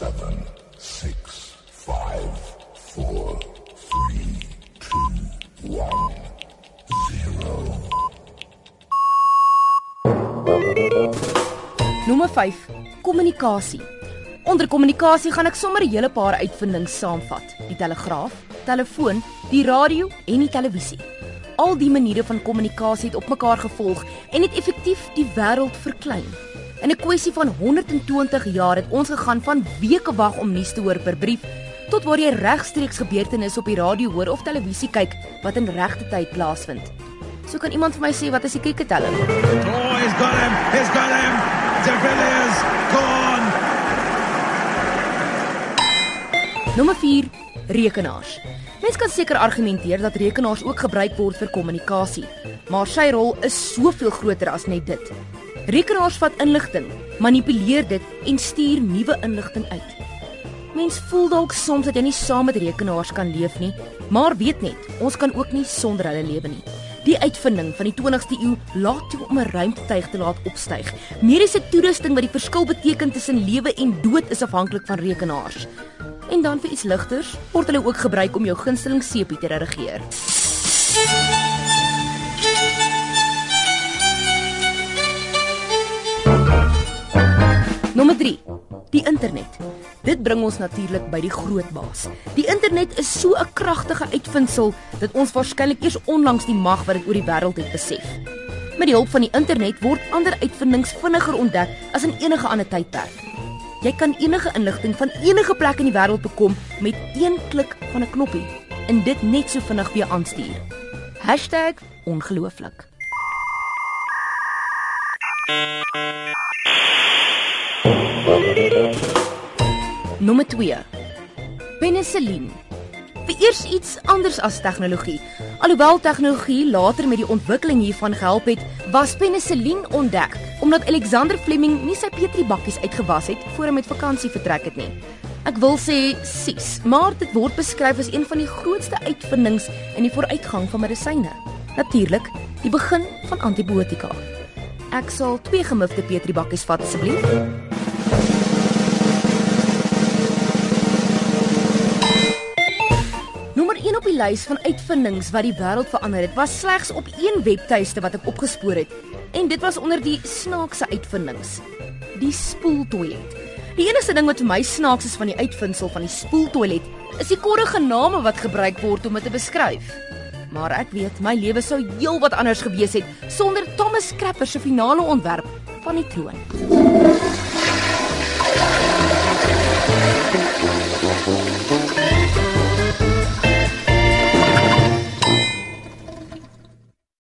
seven, six, five, four, three, two, one, zero. Nommer 5: Kommunikasie. Onder kommunikasie gaan ek sommer 'n hele paar uitvindings saamvat: die telegraaf, telefoon, die radio en die televisie. Al die maniere van kommunikasie het op mekaar gevolg en het effektief die wêreld verklein. In 'n kwessie van 120 jaar het ons gegaan van weke wag om nuus te hoor per brief tot waar jy regstreeks gebeurtenisse op die radio hoor of televisie kyk wat in regte tyd plaasvind. So kan iemand vir my sê wat is die kriketteller? Oh, he's got him! He's got him! De Villiers gone! Nommer 4: Rekenaars. Mens kan seker argumenteer dat rekenaars ook gebruik word vir kommunikasie, maar sy rol is soveel groter as net dit. Rekenaars vat inligting, manipuleer dit en stuur nuwe inligting uit. Mens voel dalk soms dat jy nie saam met rekenaars kan leef nie, maar weet net, ons kan ook nie sonder hulle lewe nie. Die uitvinding van die 20ste eeu laat toe om 'n ruimtetuig te laat opstyg. Mediese toerusting wat die verskil beteken tussen lewe en dood is afhanklik van rekenaars. En dan vir iets ligters, word hulle ook gebruik om jou gunsteling sepie te redigeer. Nommer 3. Die internet. Dit bring ons natuurlik by die groot baas. Die internet is so 'n kragtige uitvinding dat ons waarskynlik eers onlangs die mag wat dit oor die wêreld het besef. Met die hulp van die internet word ander uitvindings vinniger ontdek as in enige ander tydperk. Jy kan enige inligting van enige plek in die wêreld bekom met een klik van 'n knoppie en dit net so vinnig weer aanstuur. #ongelooflik. Nommer 2. Penicillin. Vereers iets anders as tegnologie. Alhoewel tegnologie later met die ontwikkeling hiervan gehelp het, was penicillin ontdek omdat Alexander Fleming nie sy petriebakkies uitgewas het voor hy met vakansie vertrek het nie. Ek wil sê sies, maar dit word beskryf as een van die grootste uitvindings in die vooruitgang van medisyne. Natuurlik, die begin van antibiotika. Ek sal twee gemifte petriebakkies vat asseblief. Lys van uitvindings wat die wêreld verander het, was slegs op een webtuiste wat ek opgespoor het. En dit was onder die snaakse uitvindings. Die spoeltoilet. Die enigste ding wat vir my snaaks is van die uitvinding van die spoeltoilet, is die korrige name wat gebruik word om dit te beskryf. Maar ek weet my lewe sou heelwat anders gewees het sonder Thomas Crapper se finale ontwerp van die troon.